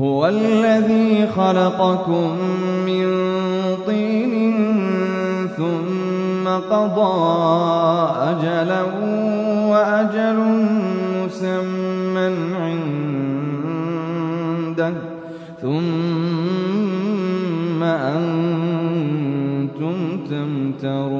هو الذي خلقكم من طين ثم قضى أجلا وأجل مسمى عنده ثم أنتم تمترون.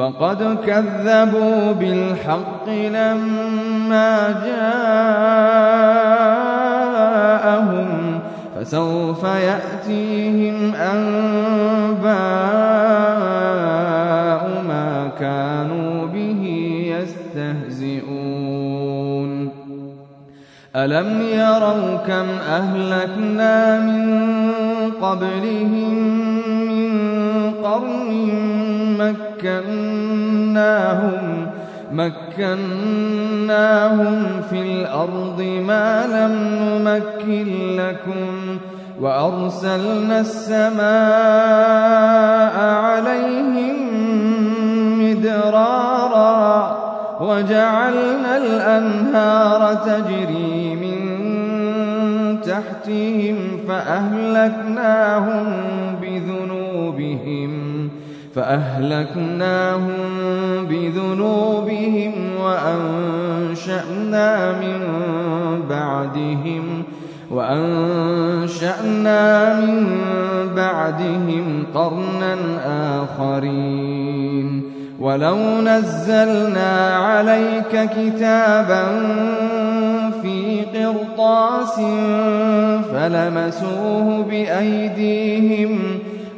فقد كذبوا بالحق لما جاءهم فسوف يأتيهم أنباء ما كانوا به يستهزئون. ألم يروا كم أهلكنا من قبلهم من قرن مكناهم مكناهم في الأرض ما لم نمكن لكم وأرسلنا السماء عليهم مدرارا وجعلنا الأنهار تجري من تحتهم فأهلكناهم بذنوبهم فأهلكناهم بذنوبهم وأنشأنا من بعدهم وأنشأنا من بعدهم قرنا آخرين. ولو نزلنا عليك كتابا في قرطاس فلمسوه بأيديهم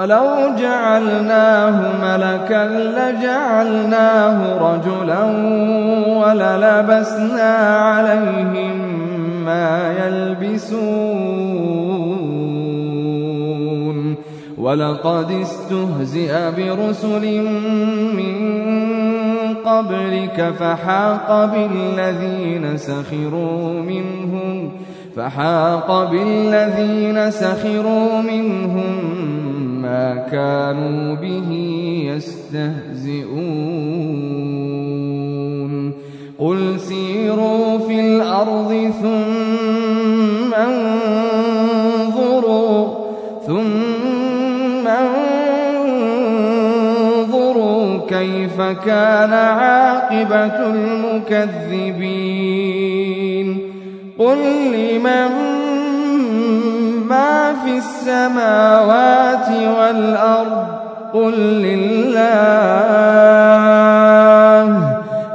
ولو جعلناه ملكا لجعلناه رجلا وللبسنا عليهم ما يلبسون ولقد استهزئ برسل من قبلك فحاق بالذين سخروا منهم فحاق بالذين سخروا منهم ما كانوا به يستهزئون. قل سيروا في الأرض ثم انظروا ثم انظروا كيف كان عاقبة المكذبين. قل لمن ما في السماوات والأرض قل لله.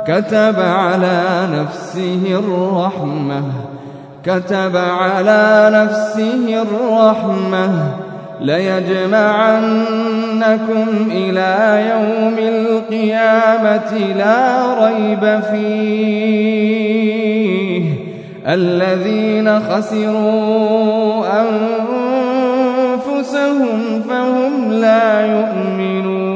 كتب على نفسه الرحمة. كتب على نفسه الرحمة. ليجمعنكم إلى يوم القيامة لا ريب فيه. الذين خسروا أنفسهم فهم لا يؤمنون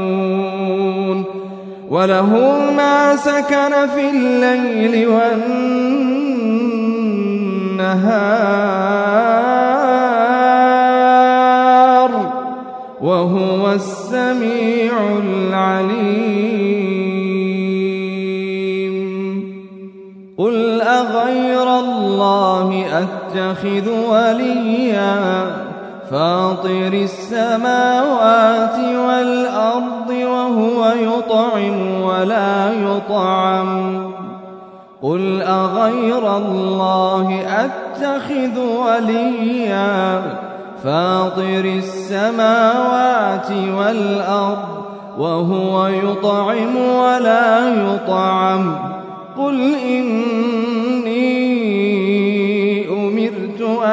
وله ما سكن في الليل والنهار وهو السميع العليم قل أغير الله أتخذ وليا فاطر السماوات والأرض وهو يطعم ولا يطعم قل أغير الله أتخذ وليا فاطر السماوات والأرض وهو يطعم ولا يطعم قل إني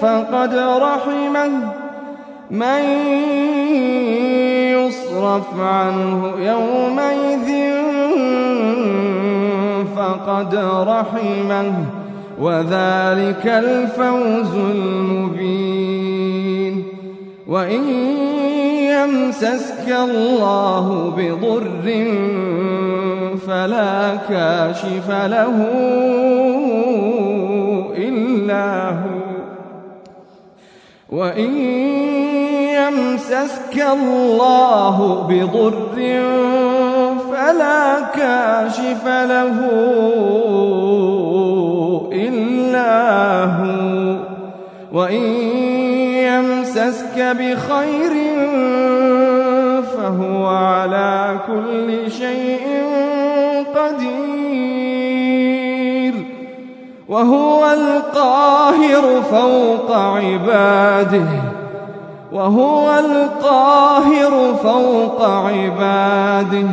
فقد رحمه. من يصرف عنه يومئذ فقد رحمه. وذلك الفوز المبين. وإن يمسسك الله بضر فلا كاشف له إلا هو. وإن يمسسك الله بضر فلا كاشف له إلا هو وإن يمسسك بخير فهو على كل شيء قدير وهو القاهر فوق عباده وهو القاهر فوق عباده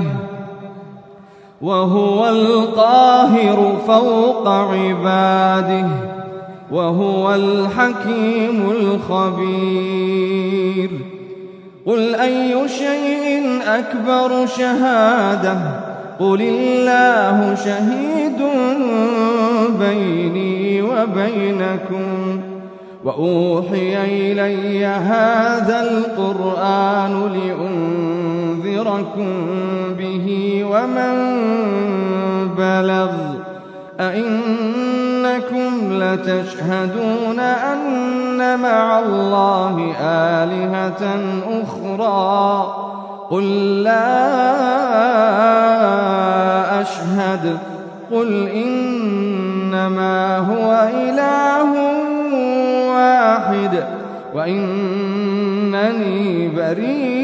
وهو القاهر فوق عباده وهو الحكيم الخبير. قل أي شيء أكبر شهادة قل الله شهيد بيني وبينكم وأوحي إلي هذا القرآن لأنذركم به ومن بلغ أئنكم لتشهدون أن مع الله آلهة أخرى قل لا أشهد. قل إنما هو إله واحد وإنني بريء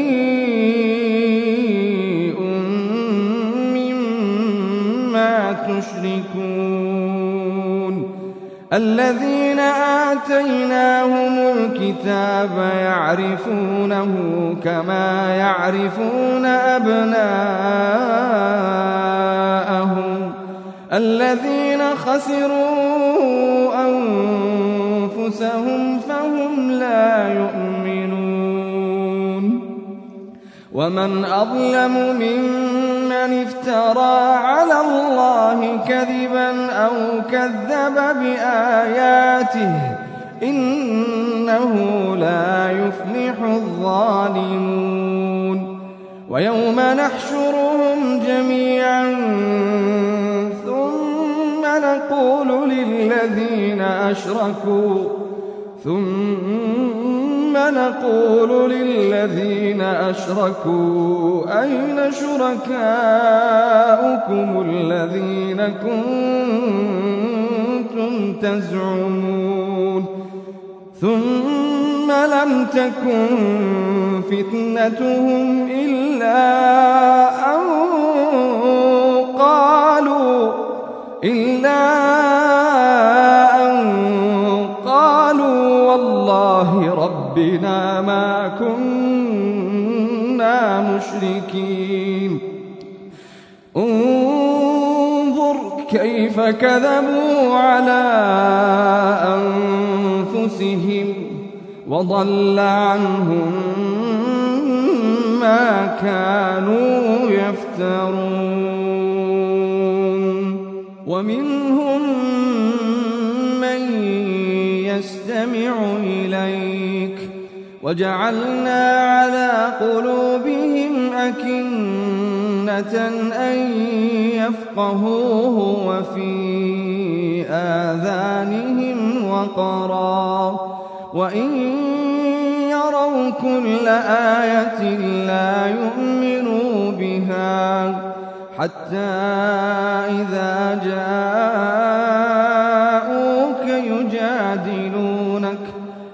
مما تشركون. الذين آتيناهم الكتاب يعرفونه كما يعرفون أبناءهم. الذين خسروا أنفسهم فهم لا يؤمنون. ومن أظلم ممن افترى على الله كذبا أو كذب بآياته إنه لا يفلح الظالمون ويوم نحشرهم جميعا ثم نقول للذين أشركوا ثم نقول للذين أشركوا أين شركاؤكم الذين كنتم تزعمون ثم لم تكن فتنتهم إلا أن قالوا إلا أن قالوا والله ربنا ما كنا مشركين. كيف كذبوا على أنفسهم وضل عنهم ما كانوا يفترون. ومنهم من يستمع إليك وجعلنا على قلوبهم أكنة أن يفقهوه وفي آذانهم وقرا. وإن يروا كل آية لا يؤمنوا بها حتى إذا جاءوك يجادلونك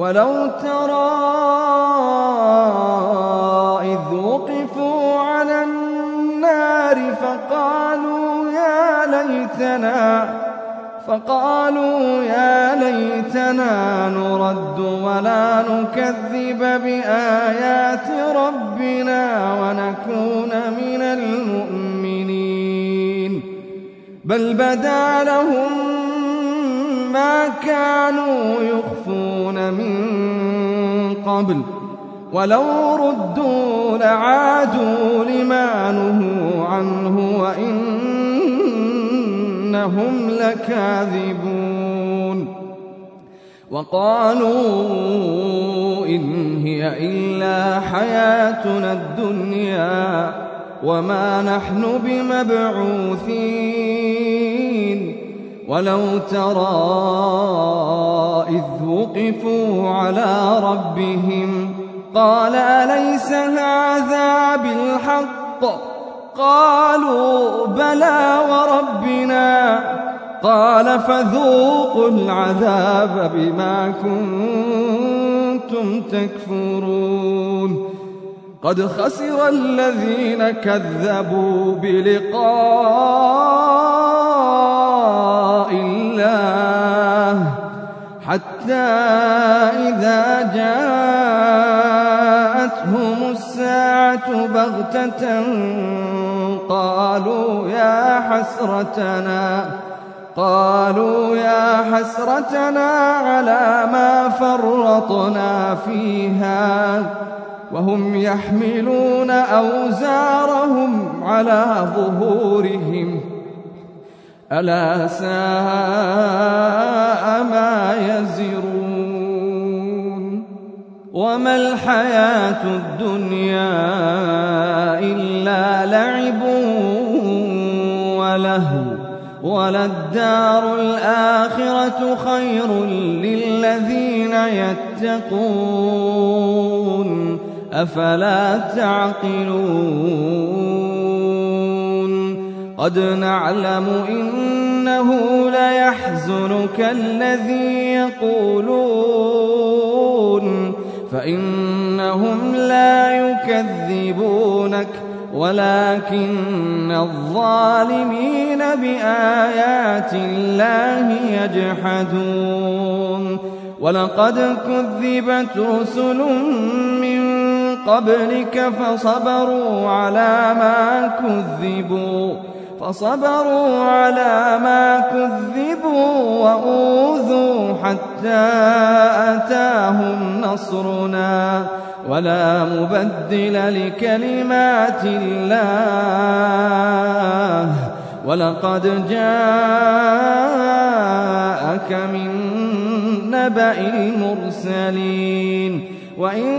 ولو ترى إذ وقفوا على النار فقالوا يا ليتنا فقالوا يا ليتنا نرد ولا نكذب بآيات ربنا ونكون من المؤمنين. بل بدا لهم ما كانوا يخفون من قبل ولو ردوا لعادوا لما نهوا عنه وإنهم لكاذبون وقالوا إن هي إلا حياتنا الدنيا وما نحن بمبعوثين ولو ترى إذ وقفوا على ربهم قال أليس هذا بالحق قالوا بلى وربنا قال فذوقوا العذاب بما كنتم تكفرون قد خسر الذين كذبوا بلقاء الله حتى إذا جاءتهم الساعة بغتة قالوا يا حسرتنا قالوا يا حسرتنا على ما فرطنا فيها. وهم يحملون أوزارهم على ظهورهم. ألا ساء ما يزرون. وما الحياة الدنيا إلا لعب ولهو وللدار الآخرة خير للذين يتقون. أفلا تعقلون؟ قد نعلم إنه ليحزنك الذي يقولون فإنهم لا يكذبونك ولكن الظالمين بآيات الله يجحدون. ولقد كذبت رسل من قبلك فصبروا على ما كذبوا فصبروا على ما كذبوا وأوذوا حتى أتاهم نصرنا. ولا مبدل لكلمات الله. ولقد جاءك من نبأ المرسلين. وإن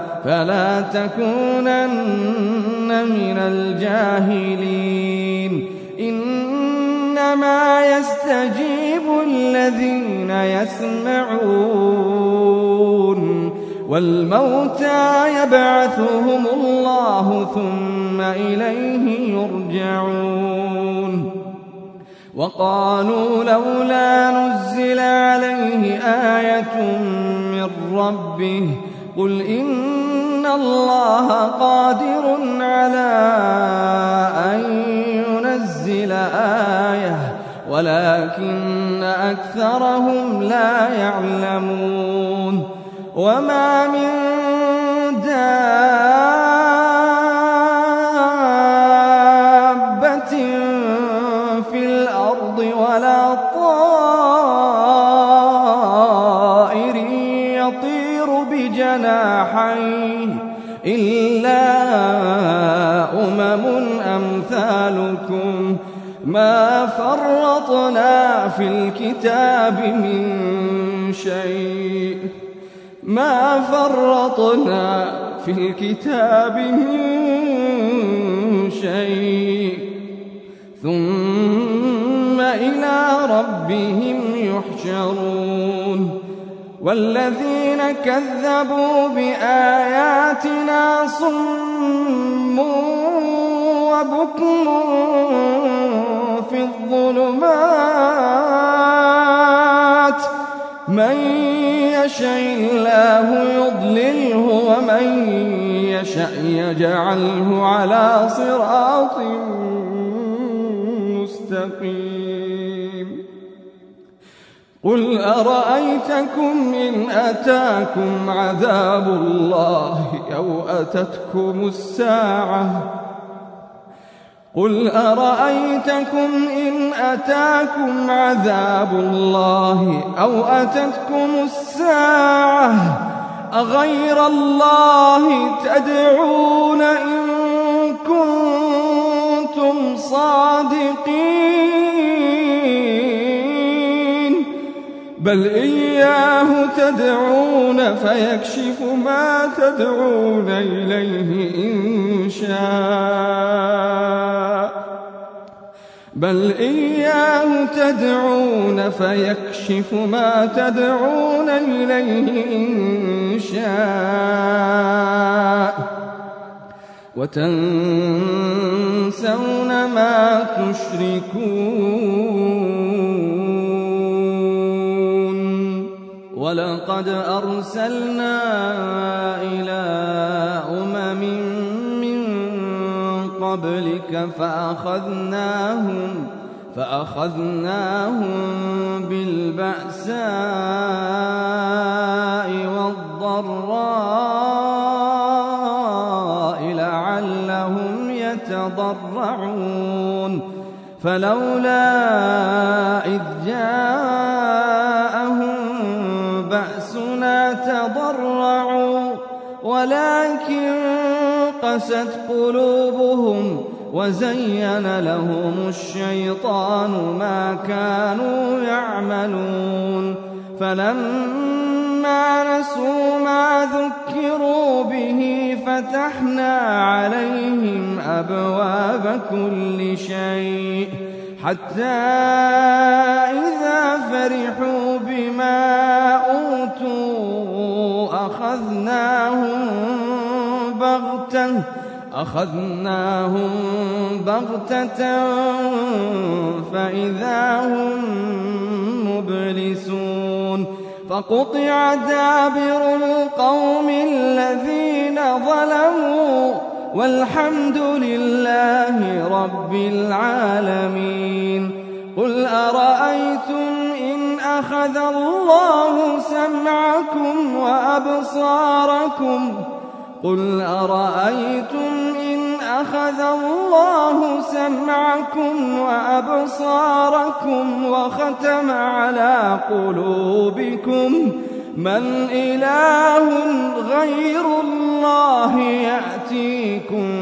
فلا تكونن من الجاهلين. إنما يستجيب الذين يسمعون. والموتى يبعثهم الله ثم إليه يرجعون. وقالوا لولا نزل عليه آية من ربه قل إن الله قادر على أن ينزل آية ولكن أكثرهم لا يعلمون وما من دابة ما فرطنا في الكتاب من شيء. ما فرطنا في الكتاب من شيء. ثم إلى ربهم يحشرون. والذين كذبوا بآياتنا صم وبكم الظلمات. من يشاء الله يضلله ومن يشاء يجعله على صراط مستقيم. قل أرأيتكم إن أتاكم عذاب الله أو أتتكم الساعة قل أرأيتكم إن أتاكم عذاب الله أو أتتكم الساعة أغير الله تدعون إن كنتم صادقين بل إياه تدعون فيكشف ما تدعون إليه إن شاء. بل إياه تدعون فيكشف ما تدعون إليه إن شاء. وتنسون ما تشركون. ولقد أرسلنا إلى أمم من قبلك فأخذناهم فأخذناهم بالبأساء والضراء لعلهم يتضرعون. فلولا إذ جاءهم تضرعوا ولكن قست قلوبهم وزين لهم الشيطان ما كانوا يعملون. فلما نسوا ما ذكروا به فتحنا عليهم أبواب كل شيء. حتى إذا فرحوا بما أخذناهم بغتة أخذناهم بغتة فإذا هم مبلسون. فقطع دابر القوم الذين ظلموا والحمد لله رب العالمين. قل أرأيتم أخذ الله سمعكم وأبصاركم قل أرأيتم إن أخذ الله سمعكم وأبصاركم وختم على قلوبكم من إله غير الله يأتيكم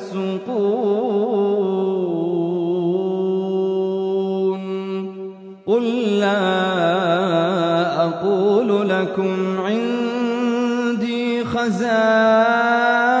قل لا أقول لكم عندي خزائن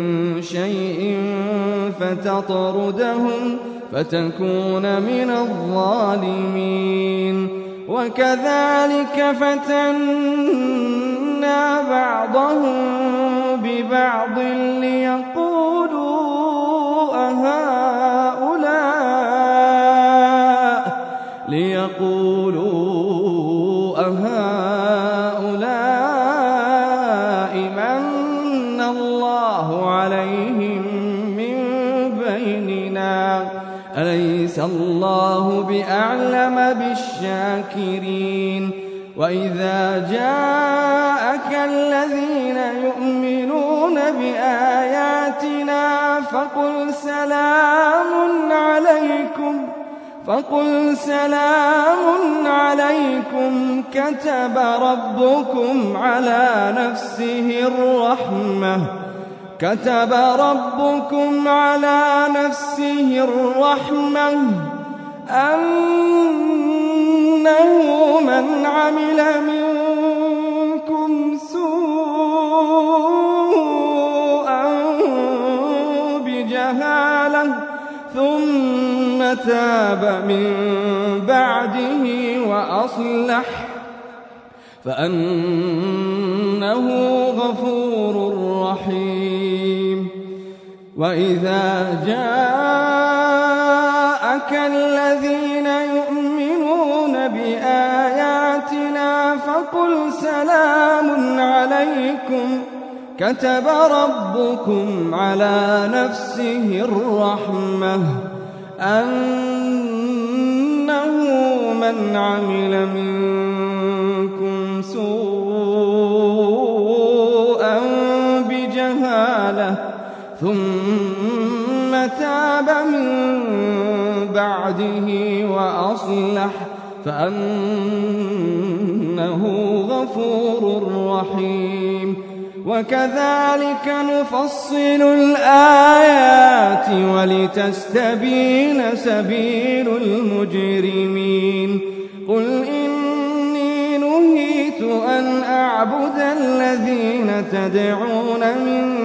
شيء فتطردهم فتكون من الظالمين. وكذلك فتنا بعضهم ببعض ليقولوا أهؤلاء الله بأعلم بالشاكرين. وإذا جاءك الذين يؤمنون بآياتنا فقل سلام عليكم. فقل سلام عليكم. كتب ربكم على نفسه الرحمة. كتب ربكم على نفسه الرحمة أنه من عمل منكم سوءا بجهالة ثم تاب من بعده وأصلح فأنه غفور رحيم وإذا جاءك الذين يؤمنون بآياتنا فقل سلام عليكم كتب ربكم على نفسه الرحمة أنه من عمل منكم سوءا ثم تاب من بعده وأصلح فأنه غفور رحيم. وكذلك نفصل الآيات ولتستبين سبيل المجرمين. قل أن أعبد الذين تدعون من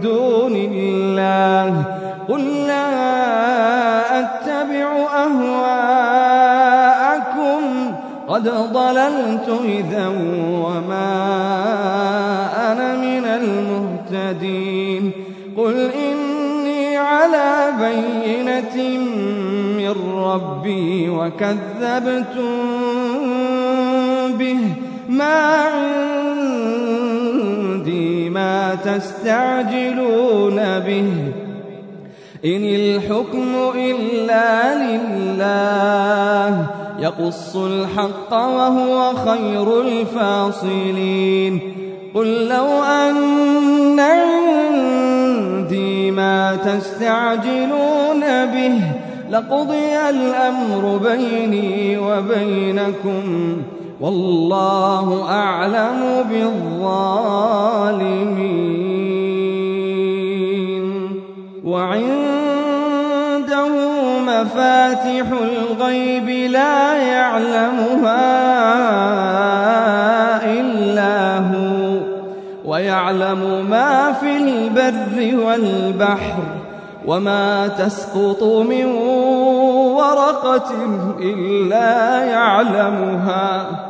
دون الله قل لا أتبع أهواءكم قد ضللت إذا وما أنا من المهتدين قل إني على بينة من ربي وكذبتم به ما عندي ما تستعجلون به. إن الحكم إلا لله يقص الحق وهو خير الفاصلين. قل لو أن عندي ما تستعجلون به لقضي الأمر بيني وبينكم. والله أعلم بالظالمين. وعنده مفاتح الغيب لا يعلمها إلا هو ويعلم ما في البر والبحر وما تسقط من ورقة إلا يعلمها.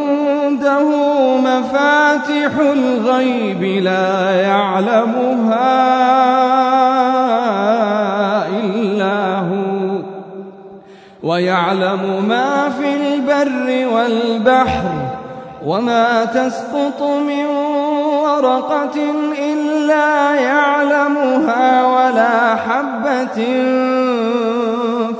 وعنده مفاتح الغيب لا يعلمها إلا هو ويعلم ما في البر والبحر وما تسقط من ورقة إلا يعلمها ولا حبة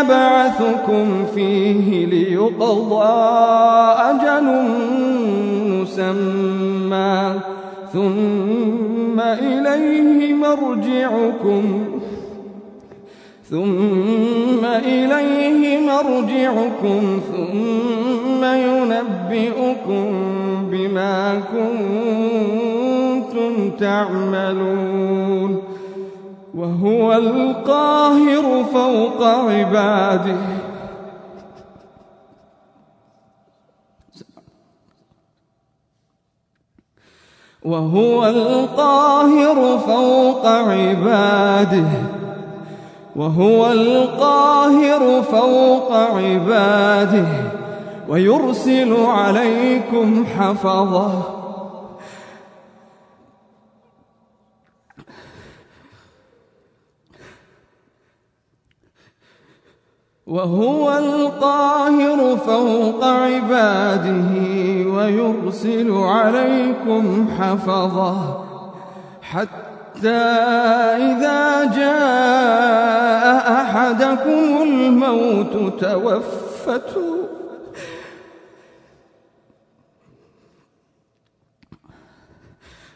يبعثكم فيه ليقضى أجل مسمى. ثم إليه مرجعكم. ثم إليه مرجعكم. ثم ينبئكم بما كنتم تعملون. وهو القاهر فوق عباده. وهو القاهر فوق عباده. وهو القاهر فوق عباده. ويرسل عليكم حفظه. وهو القاهر فوق عباده ويرسل عليكم حفظه حتى إذا جاء أحدكم الموت توفته.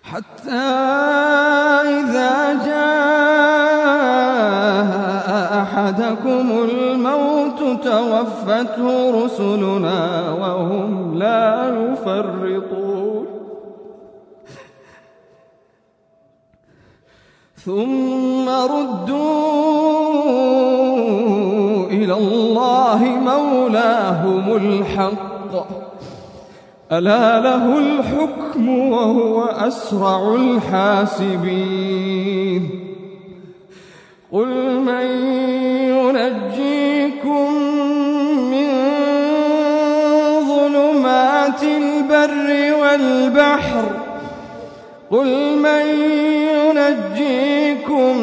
حتى إذا جاء أحدكم الموت توفته رسلنا وهم لا يفرطون. ثم ردوا إلى الله مولاهم الحق. ألا له الحكم وهو أسرع الحاسبين. قل من والبحر قل من ينجيكم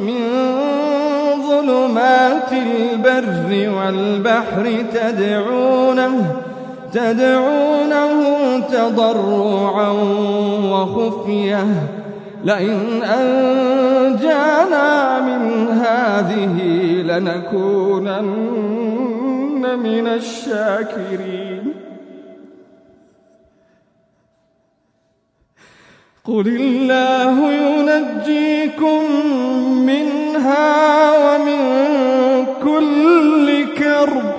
من ظلمات البر والبحر تدعونه تدعونه تضرعا وخفية لئن أنجانا من هذه لنكونن من الشاكرين قل الله ينجيكم منها ومن كل كرب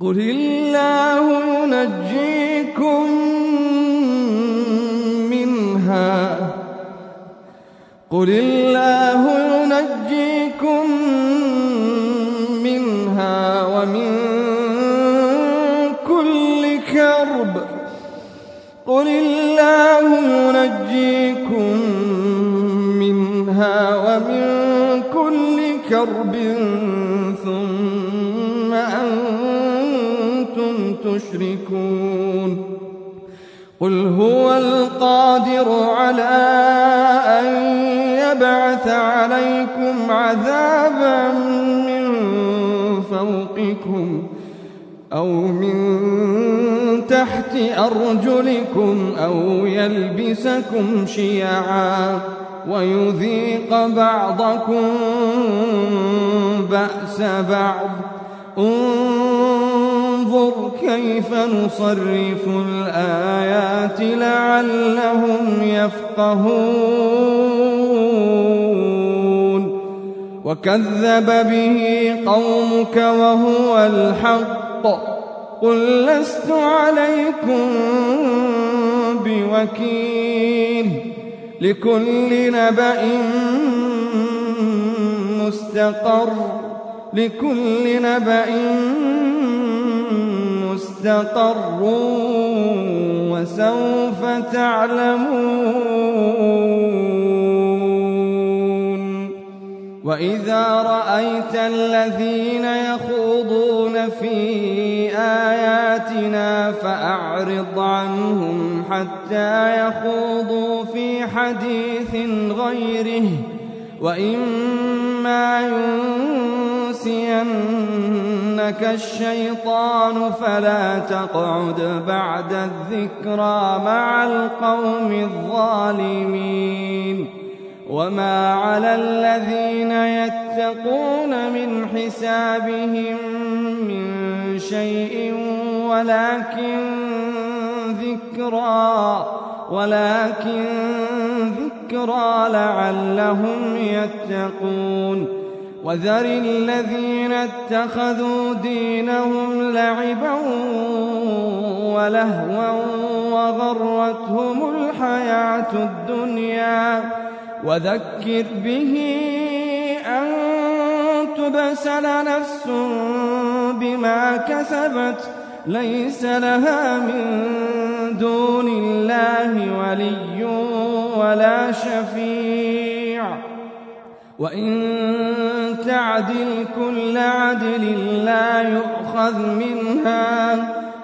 قل الله ينجيكم منها قل الله ينجيكم قل الله ينجيكم منها ومن كل كرب ثم أنتم تشركون قل هو القادر على أن يبعث عليكم عذابا من فوقكم أو من تحت أرجلكم أو يلبسكم شيعا ويذيق بعضكم بأس بعض. انظر كيف نصرف الآيات لعلهم يفقهون. وكذب به قومك وهو الحق. قل لست عليكم بوكيل لكل نبأ مستقر لكل نبأ مستقر وسوف تعلمون وإذا رأيت الذين يخوضون في آياتنا فأعرض عنهم حتى يخوضوا في حديث غيره وإما ينسينك الشيطان فلا تقعد بعد الذكرى مع القوم الظالمين وما على الذين يتقون من حسابهم من شيء ولكن ذكرى ولكن ذكرى لعلهم يتقون وذر الذين اتخذوا دينهم لعبا ولهوا وغرتهم الحياة الدنيا وذكر به أن تبسل نفس بما كسبت ليس لها من دون الله ولي ولا شفيع. وإن تعدل كل عدل لا يؤخذ منها.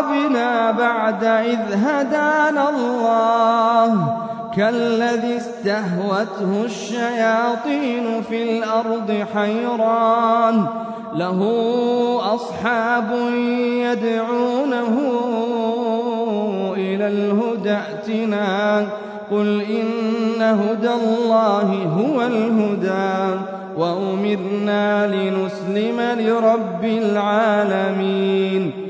أعقابنا بعد إذ هدانا الله. كالذي استهوته الشياطين في الأرض حيران. له أصحاب يدعونه إلى الهدى ائتنا. قل إن هدى الله هو الهدى. وأمرنا لنسلم لرب العالمين.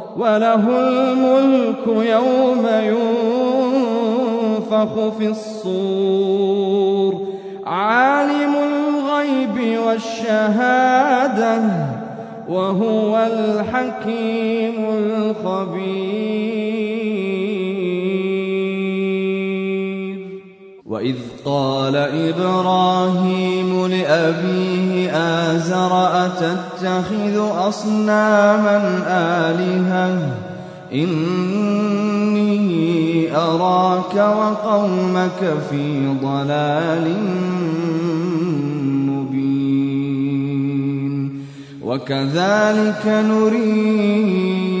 وله الملك يوم ينفخ في الصور. عالم الغيب والشهادة وهو الحكيم الخبير. وإذ قال إبراهيم لأبيه آزر أتتخذ أصناما آلهة؟ إني أراك وقومك في ضلال مبين. وكذلك نري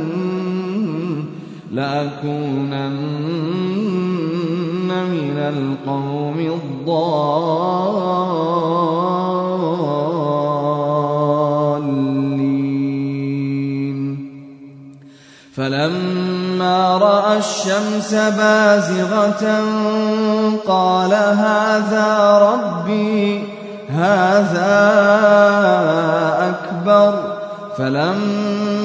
لأكونن من القوم الضالين. فلما رأى الشمس بازغة قال هذا ربي هذا أكبر. فلما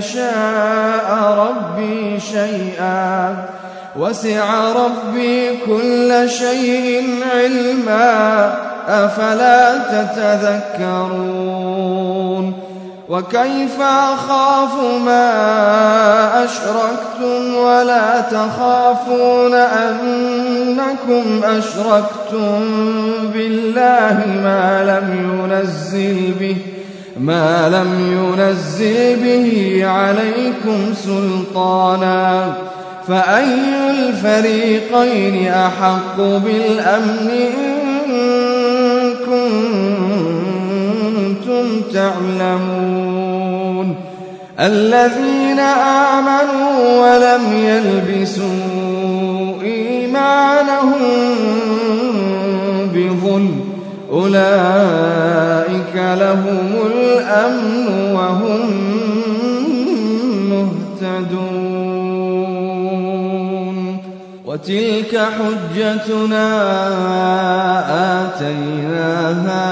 يشاء ربي شيئا. وسع ربي كل شيء علما. أفلا تتذكرون؟ وكيف أخاف ما أشركتم ولا تخافون أنكم أشركتم بالله ما لم ينزل به ما لم ينزل به عليكم سلطانا فأي الفريقين أحق بالأمن إن كنتم تعلمون الذين آمنوا ولم يلبسوا إيمانهم بظلم أولئك لهم الأمن وهم مهتدون. وتلك حجتنا آتيناها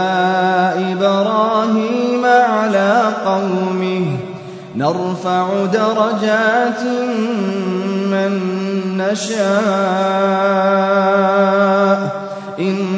إبراهيم على قومه. نرفع درجات من نشاء. إن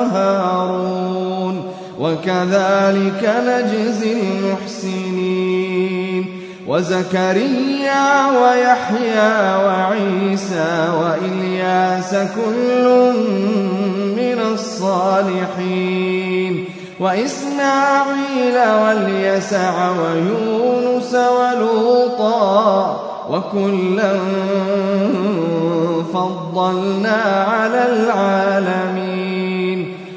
وهارون. وكذلك نجزي المحسنين. وزكريا ويحيى وعيسى وإلياس كل من الصالحين. وإسماعيل واليسع ويونس ولوطا وكلا فضلنا على العالمين.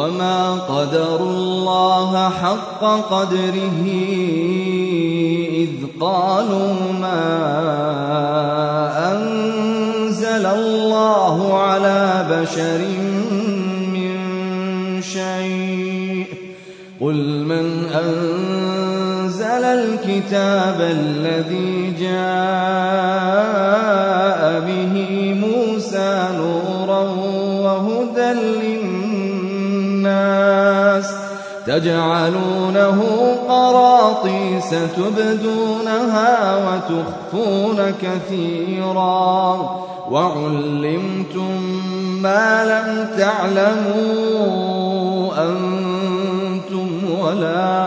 وما قدر الله حق قدره إذ قالوا ما أنزل الله على بشر من شيء قل من أنزل الكتاب الذي جاء تجعلونه قراطيس تبدونها وتخفون كثيرا. وعلمتم ما لم تعلموا أنتم ولا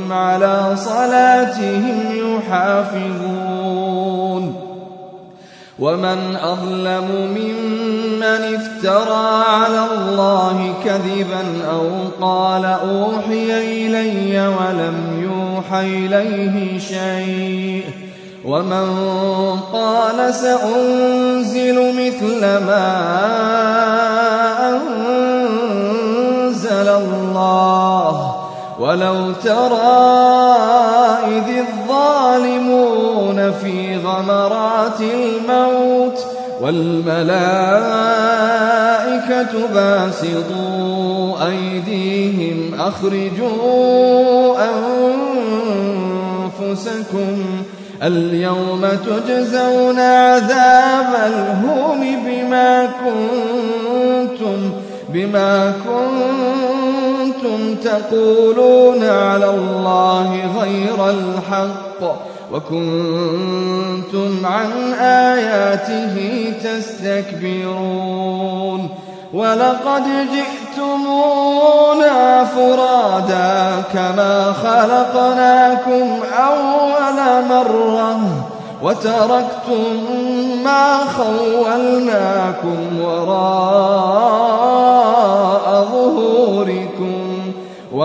على صلاتهم يحافظون. ومن أظلم ممن افترى على الله كذبا أو قال أوحي إلي ولم يوحى إليه شيء. ومن قال سأنزل مثل ما أنزل الله. ولو ترى إذ الظالمون في غمرات الموت والملائكة باسطوا أيديهم أخرجوا أنفسكم اليوم تجزون عذاب الهون بما كنتم بما كنتم تقولون على الله غير الحق وكنتم عن آياته تستكبرون ولقد جئتمونا فرادا كما خلقناكم أول مرة وتركتم ما خولناكم وراء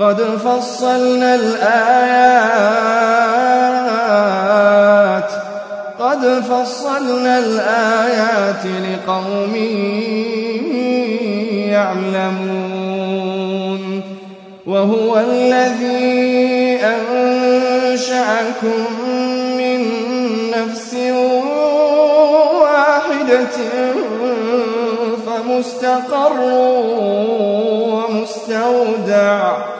قد فصلنا الآيات. قد فصلنا الآيات لقوم يعلمون. وهو الذي أنشأكم من نفس واحدة فمستقر ومستودع.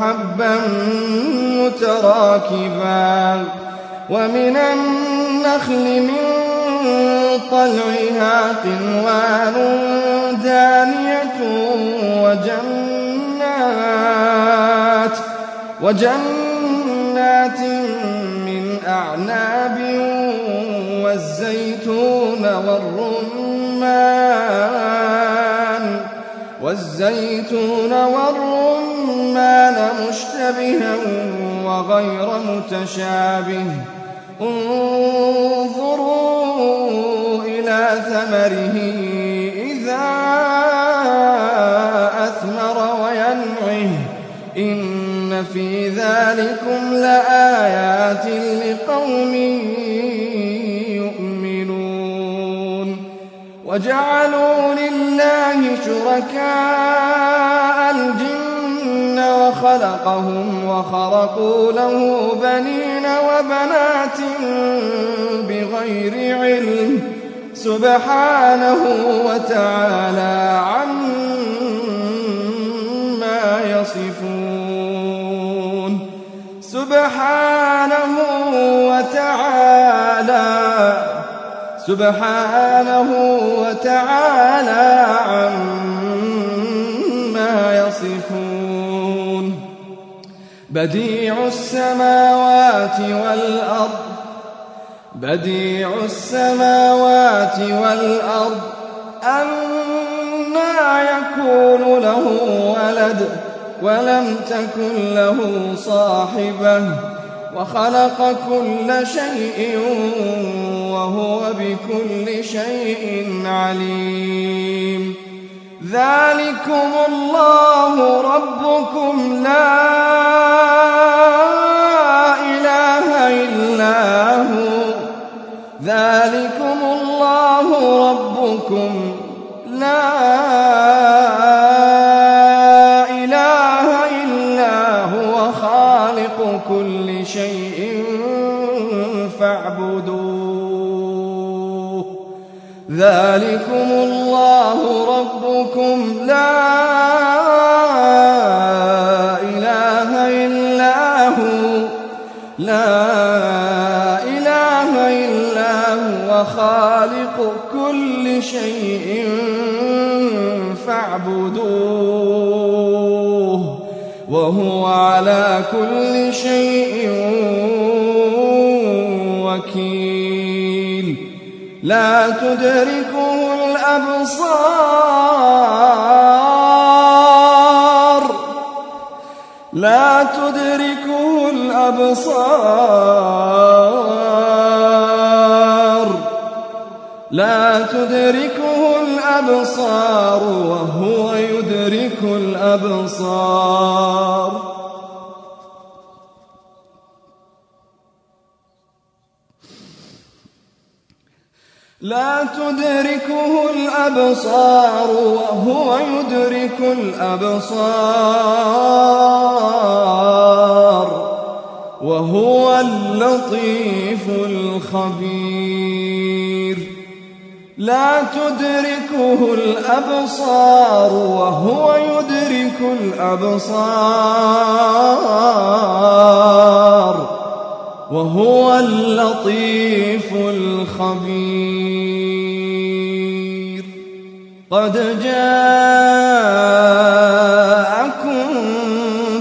حبا متراكبا ومن النخل من طلعها قنوان دانية وجنات وجنات من أعناب والزيتون والرمان والزيتون والرمان مشتبها وغير متشابه. انظروا إلى ثمره إذا أثمر وينعه. إن في ذلكم لآيات لقوم يؤمنون. وجعلوا لله شركاء الجن وخلقهم وخرقوا له بنين وبنات بغير علم سبحانه وتعالى عما يصفون سبحانه وتعالى سبحانه وتعالى عما بديع السماوات والأرض بديع السماوات والأرض أنا يكون له ولد ولم تكن له صاحبة وخلق كل شيء وهو بكل شيء عليم. ذلكم الله ربكم لا إله إلا هو. ذلكم الله ربكم لا إله ذلكم الله ربكم. لا إله إلا هو. لا إله إلا هو. خالق كل شيء فاعبدوه. وهو على كل شيء وكيل. لا تدركه الأبصار. لا تدركه الأبصار. لا تدركه الأبصار وهو يدرك الأبصار. لا تدركه الأبصار وهو يدرك الأبصار وهو اللطيف الخبير. لا تدركه الأبصار وهو يدرك الأبصار. وهو اللطيف الخبير. قد جاءكم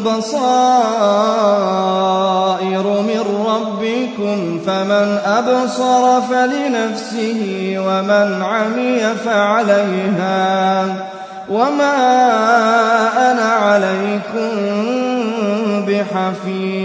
بصائر من ربكم فمن أبصر فلنفسه ومن عمي فعليها وما أنا عليكم بحفيظ.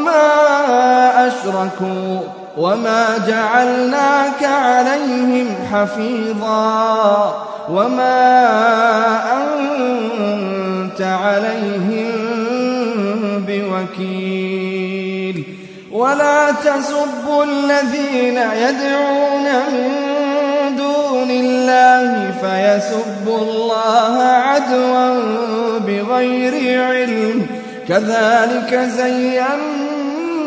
ما أشركوا وما جعلناك عليهم حفيظا وما أنت عليهم بوكيل ولا تسبوا الذين يدعون من دون الله فيسبوا الله عدوا بغير علم كذلك زينا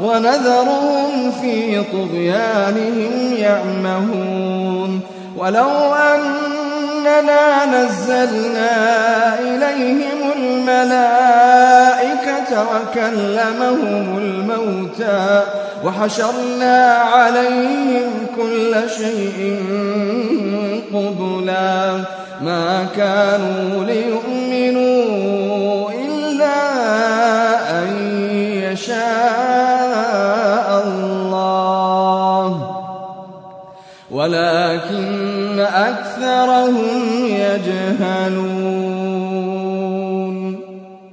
ونذرهم في طغيانهم يعمهون. ولو أننا نزلنا إليهم الملائكة وكلمهم الموتى وحشرنا عليهم كل شيء قبلا ما كانوا ليؤمنوا ولكن أكثرهم يجهلون.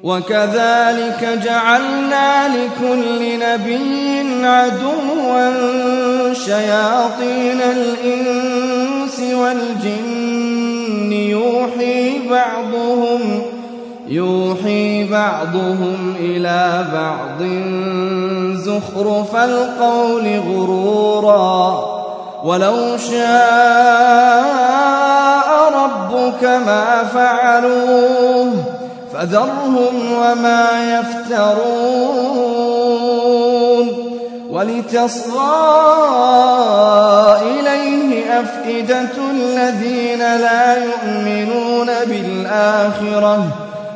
وكذلك جعلنا لكل نبي عدوا شياطين الإنس والجن. يوحي بعضهم يوحي بعضهم إلى بعض زخرف القول غرورا. ولو شاء ربك ما فعلوه فذرهم وما يفترون ولتصغى إليه أفئدة الذين لا يؤمنون بالآخرة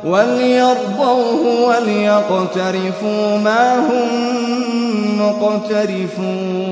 وليرضوه وليقترفوا ما هم مقترفون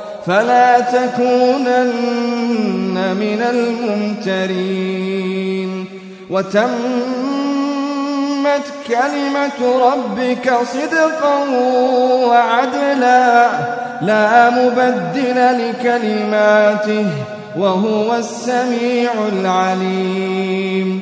فلا تكونن من الممترين. وتمت كلمة ربك صدقا وعدلا لا مبدل لكلماته وهو السميع العليم.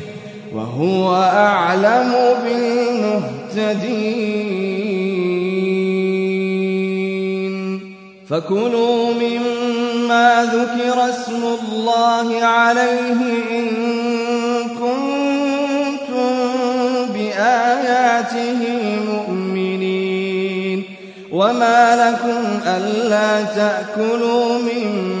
وهو أعلم بالمهتدين. فكلوا مما ذكر اسم الله عليه إن كنتم بآياته مؤمنين. وما لكم ألا تأكلوا مما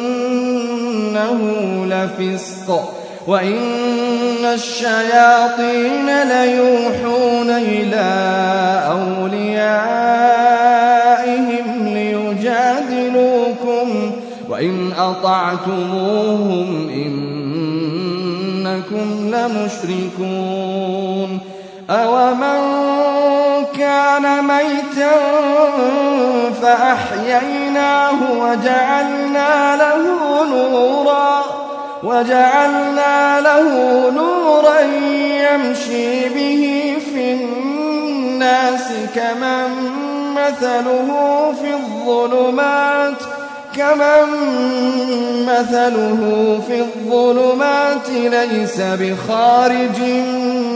وإنه لفسق وإن الشياطين ليوحون إلى أوليائهم ليجادلوكم وإن أطعتموهم إنكم لمشركون أومن كان ميتا فأحييناه وجعلنا له نورا وجعلنا له نورا يمشي به في الناس كمن مثله في الظلمات. كمن مثله في الظلمات ليس بخارج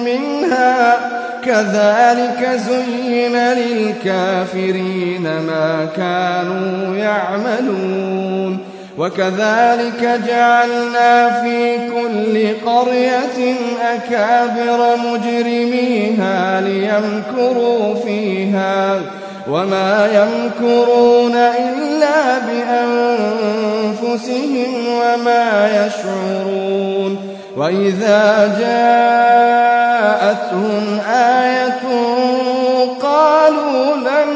منها. كذلك زين للكافرين ما كانوا يعملون. وكذلك جعلنا في كل قرية أكابر مجرميها ليمكروا فيها. وما يمكرون إلا بأنفسهم وما يشعرون وإذا جاءتهم آية قالوا لن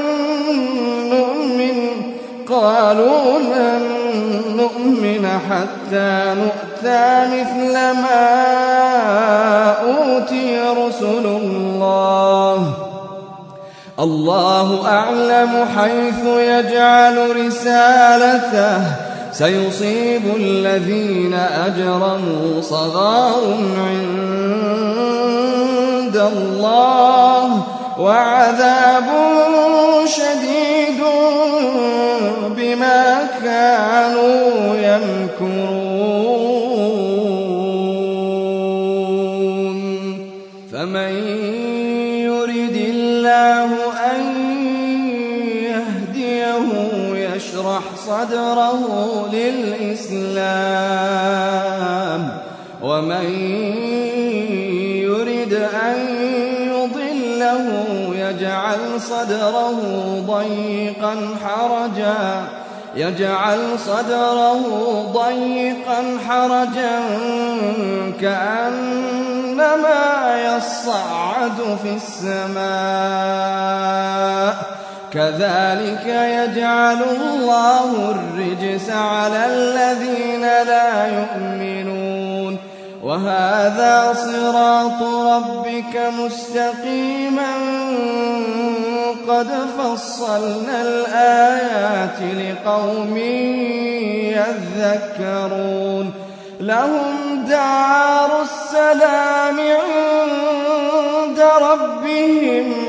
نؤمن قالوا لن نؤمن حتى نؤتى مثل ما أوتي رسل الله أعلم حيث يجعل رسالته. سيصيب الذين أجرموا صغار عند الله وعذاب شديد بما كانوا يمكرون. صدره للإسلام. ومن يرد أن يضله يجعل صدره ضيقا حرجا. يجعل صدره ضيقا حرجا كأنما يصعد في السماء. كذلك يجعل الله الرجس على الذين لا يؤمنون. وهذا صراط ربك مستقيما. قد فصلنا الآيات لقوم يذكرون. لهم دار السلام عند ربهم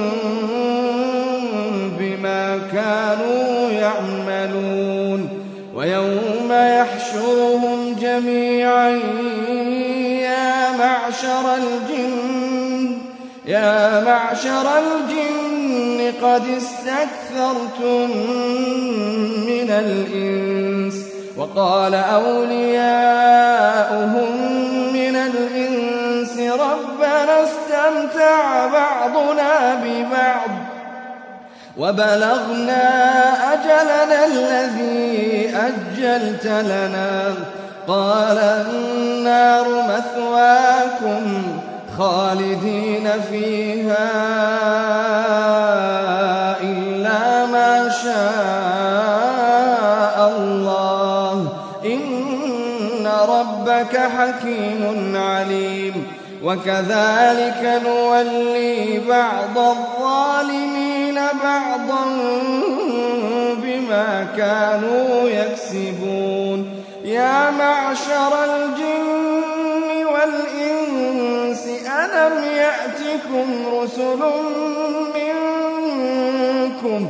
كانوا يعملون ويوم يحشرهم جميعا يا معشر الجن يا معشر الجن قد استكثرتم من الإنس. وقال أولياؤهم من الإنس ربنا استمتع بعضنا ببعض. وبلغنا أجلنا الذي أجلت لنا. قال النار مثواكم خالدين فيها إلا ما شاء الله. إن ربك حكيم عليم. وكذلك نولي بعض الظالمين بعضا بما كانوا يكسبون. يا معشر الجن والإنس ألم يأتكم رسل منكم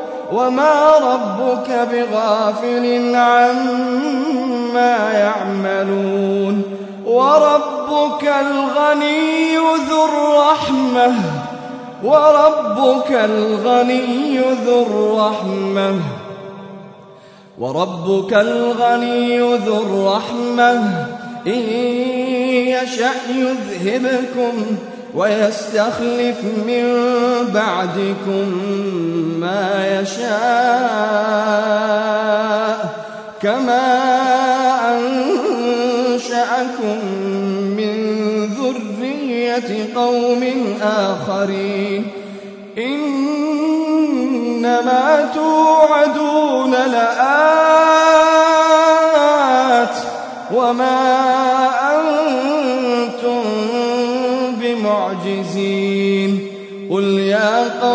وما ربك بغافل عما يعملون وربك الغني ذو الرحمة وربك الغني ذو الرحمة وربك الغني ذو الرحمة إن يشأ يذهبكم ويستخلف من بعدكم ما يشاء كما أنشأكم من ذرية قوم آخرين. إنما توعدون لآت وما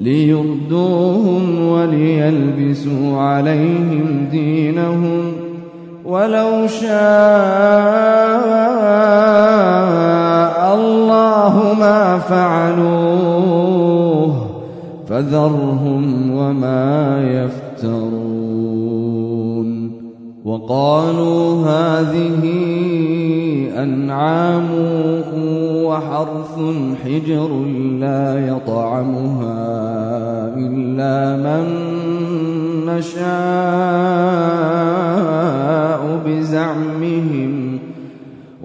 ليردوهم وليلبسوا عليهم دينهم ولو شاء الله ما فعلوه فذرهم وما يفترون وقالوا هذه أنعام وحرث حجر لا يطعمها إلا من نشاء بزعمهم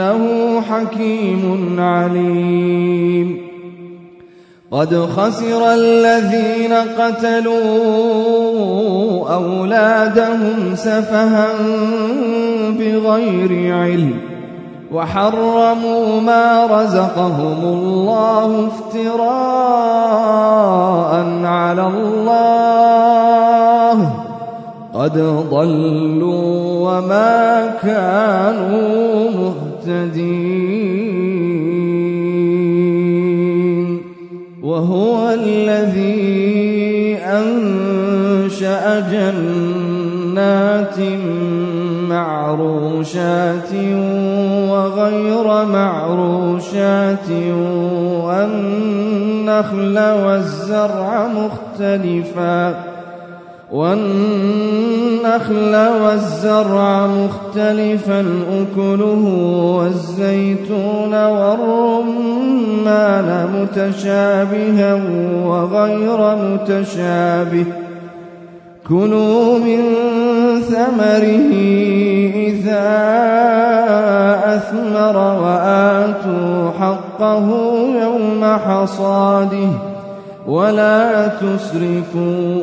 إنه حكيم عليم. قد خسر الذين قتلوا أولادهم سفها بغير علم وحرموا ما رزقهم الله افتراء على الله. قد ضلوا وما كانوا مهتدين. وهو الذي أنشأ جنات معروشات وغير معروشات والنخل والزرع مختلفا والنخل والزرع مختلفا أكله والزيتون والرمان متشابها وغير متشابه. كلوا من ثمره إذا أثمر وآتوا حقه يوم حصاده. ولا تسرفوا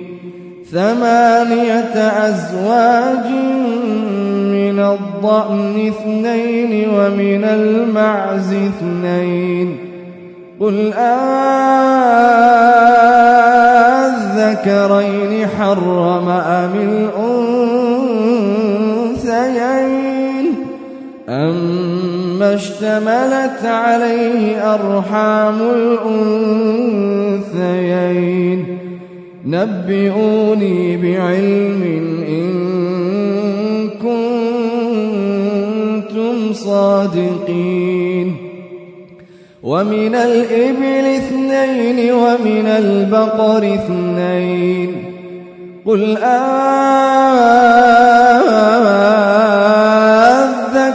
ثمانية أزواج من الضأن اثنين ومن المعز اثنين. قل أذكرين حرم أم الأنثيين؟ أما اشتملت عليه أرحام الأنثيين. نبئوني بعلم إن كنتم صادقين. ومن الإبل اثنين ومن البقر اثنين. قل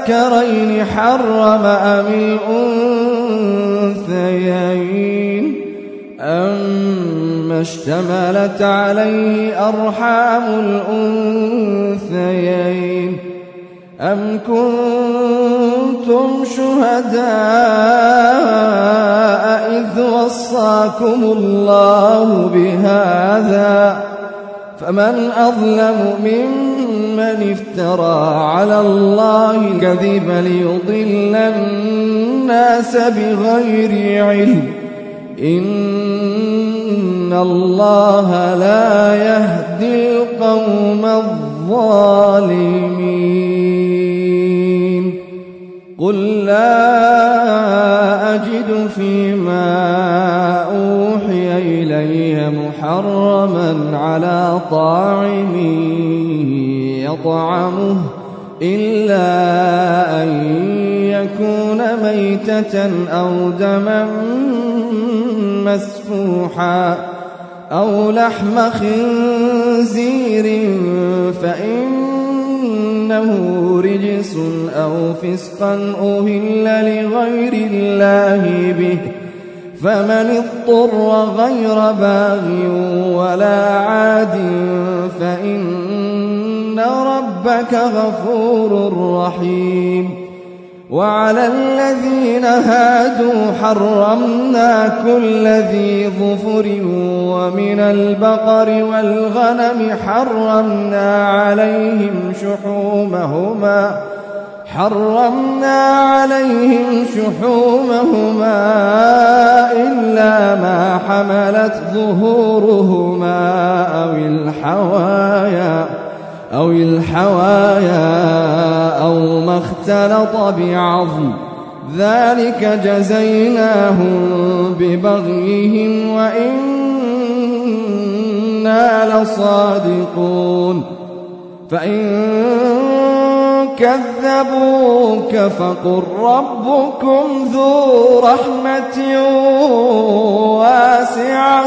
أذكرين حرم أم الأنثيين اشتملت عليه أرحام الأنثيين. أم كنتم شهداء إذ وصاكم الله بهذا؟ فمن أظلم ممن افترى على الله كذب ليضل الناس بغير علم. إن الله لا يهدي القوم الظالمين قل لا أجد فيما أوحي إلي محرما على طاعم يطعمه إلا أن يكون ميتة أو دما مسفوحا أو لحم خنزير فإنه رجس أو فسقا أهل لغير الله به فمن اضطر غير باغ ولا عاد فإن ربك غفور رحيم وعلى الذين هادوا حرمنا كل ذي ظفر ومن البقر والغنم حرمنا عليهم شحومهما حرمنا عليهم شحومهما إلا ما حملت ظهورهما أو الحوايا. أو الحوايا أو ما اختلط بعظم. ذلك جزيناهم ببغيهم وإنا لصادقون. فإن كذبوك فقل ربكم ذو رحمة واسعة.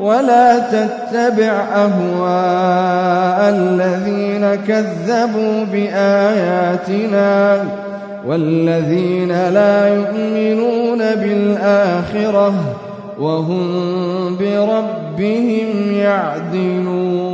ولا تتبع أهواء الذين كذبوا بآياتنا والذين لا يؤمنون بالآخرة وهم بربهم يعدلون.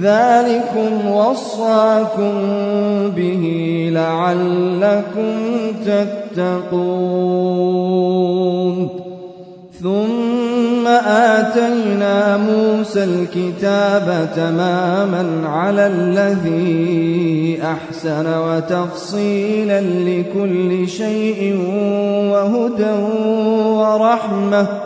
ذلكم وصاكم به لعلكم تتقون. ثم آتينا موسى الكتاب تماما على الذي أحسن وتفصيلا لكل شيء وهدى ورحمة.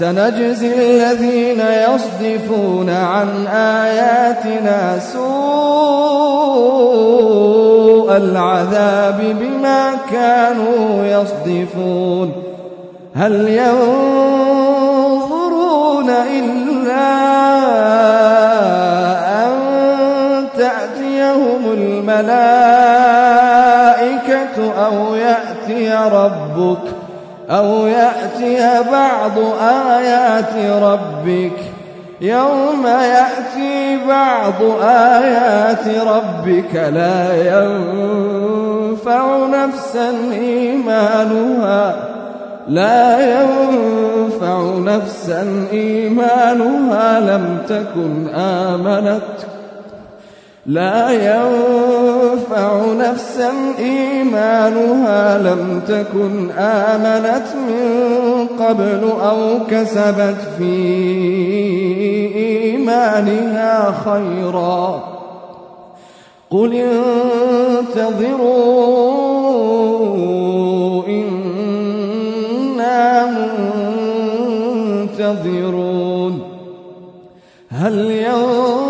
سنجزي الذين يصدفون عن آياتنا سوء العذاب بما كانوا يصدفون. هل ينظرون إلا أن تأتيهم الملائكة أو يأتي ربك؟ أو يأتي بعض آيات ربك يوم يأتي بعض آيات ربك لا ينفع نفسا إيمانها لا ينفع نفسا إيمانها لم تكن آمنت لا ينفع نفسا إيمانها لم تكن آمنت من قبل أو كسبت في إيمانها خيرا. قل انتظروا إنا منتظرون. هل ينظرون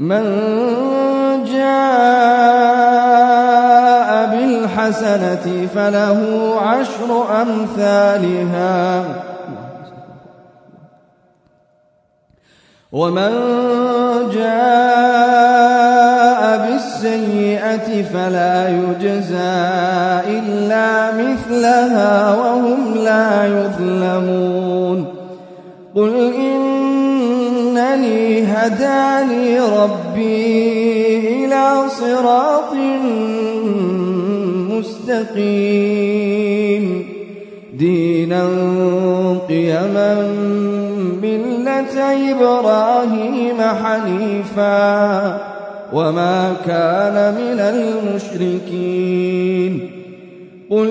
من جاء بالحسنة فله عشر أمثالها. ومن جاء بالسيئة فلا يجزى إلا مثلها وهم لا يظلمون. قل إنني هداني ربي إلى صراط مستقيم. دينا قيما ملة إبراهيم حنيفا وما كان من المشركين. قل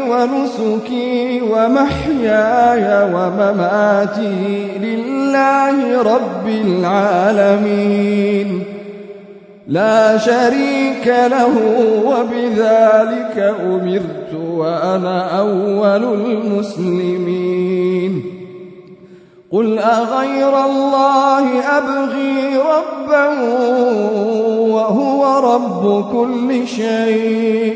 ونسكي ومحياي ومماتي لله رب العالمين. لا شريك له وبذلك أمرت وأنا أول المسلمين. قل أغير الله أبغي ربا وهو رب كل شيء.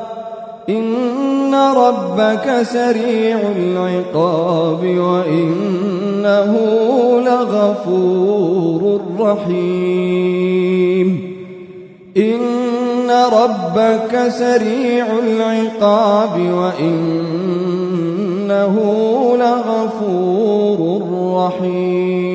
إن ربك سريع العقاب وإنه لغفور رحيم إن ربك سريع العقاب وإنه لغفور رحيم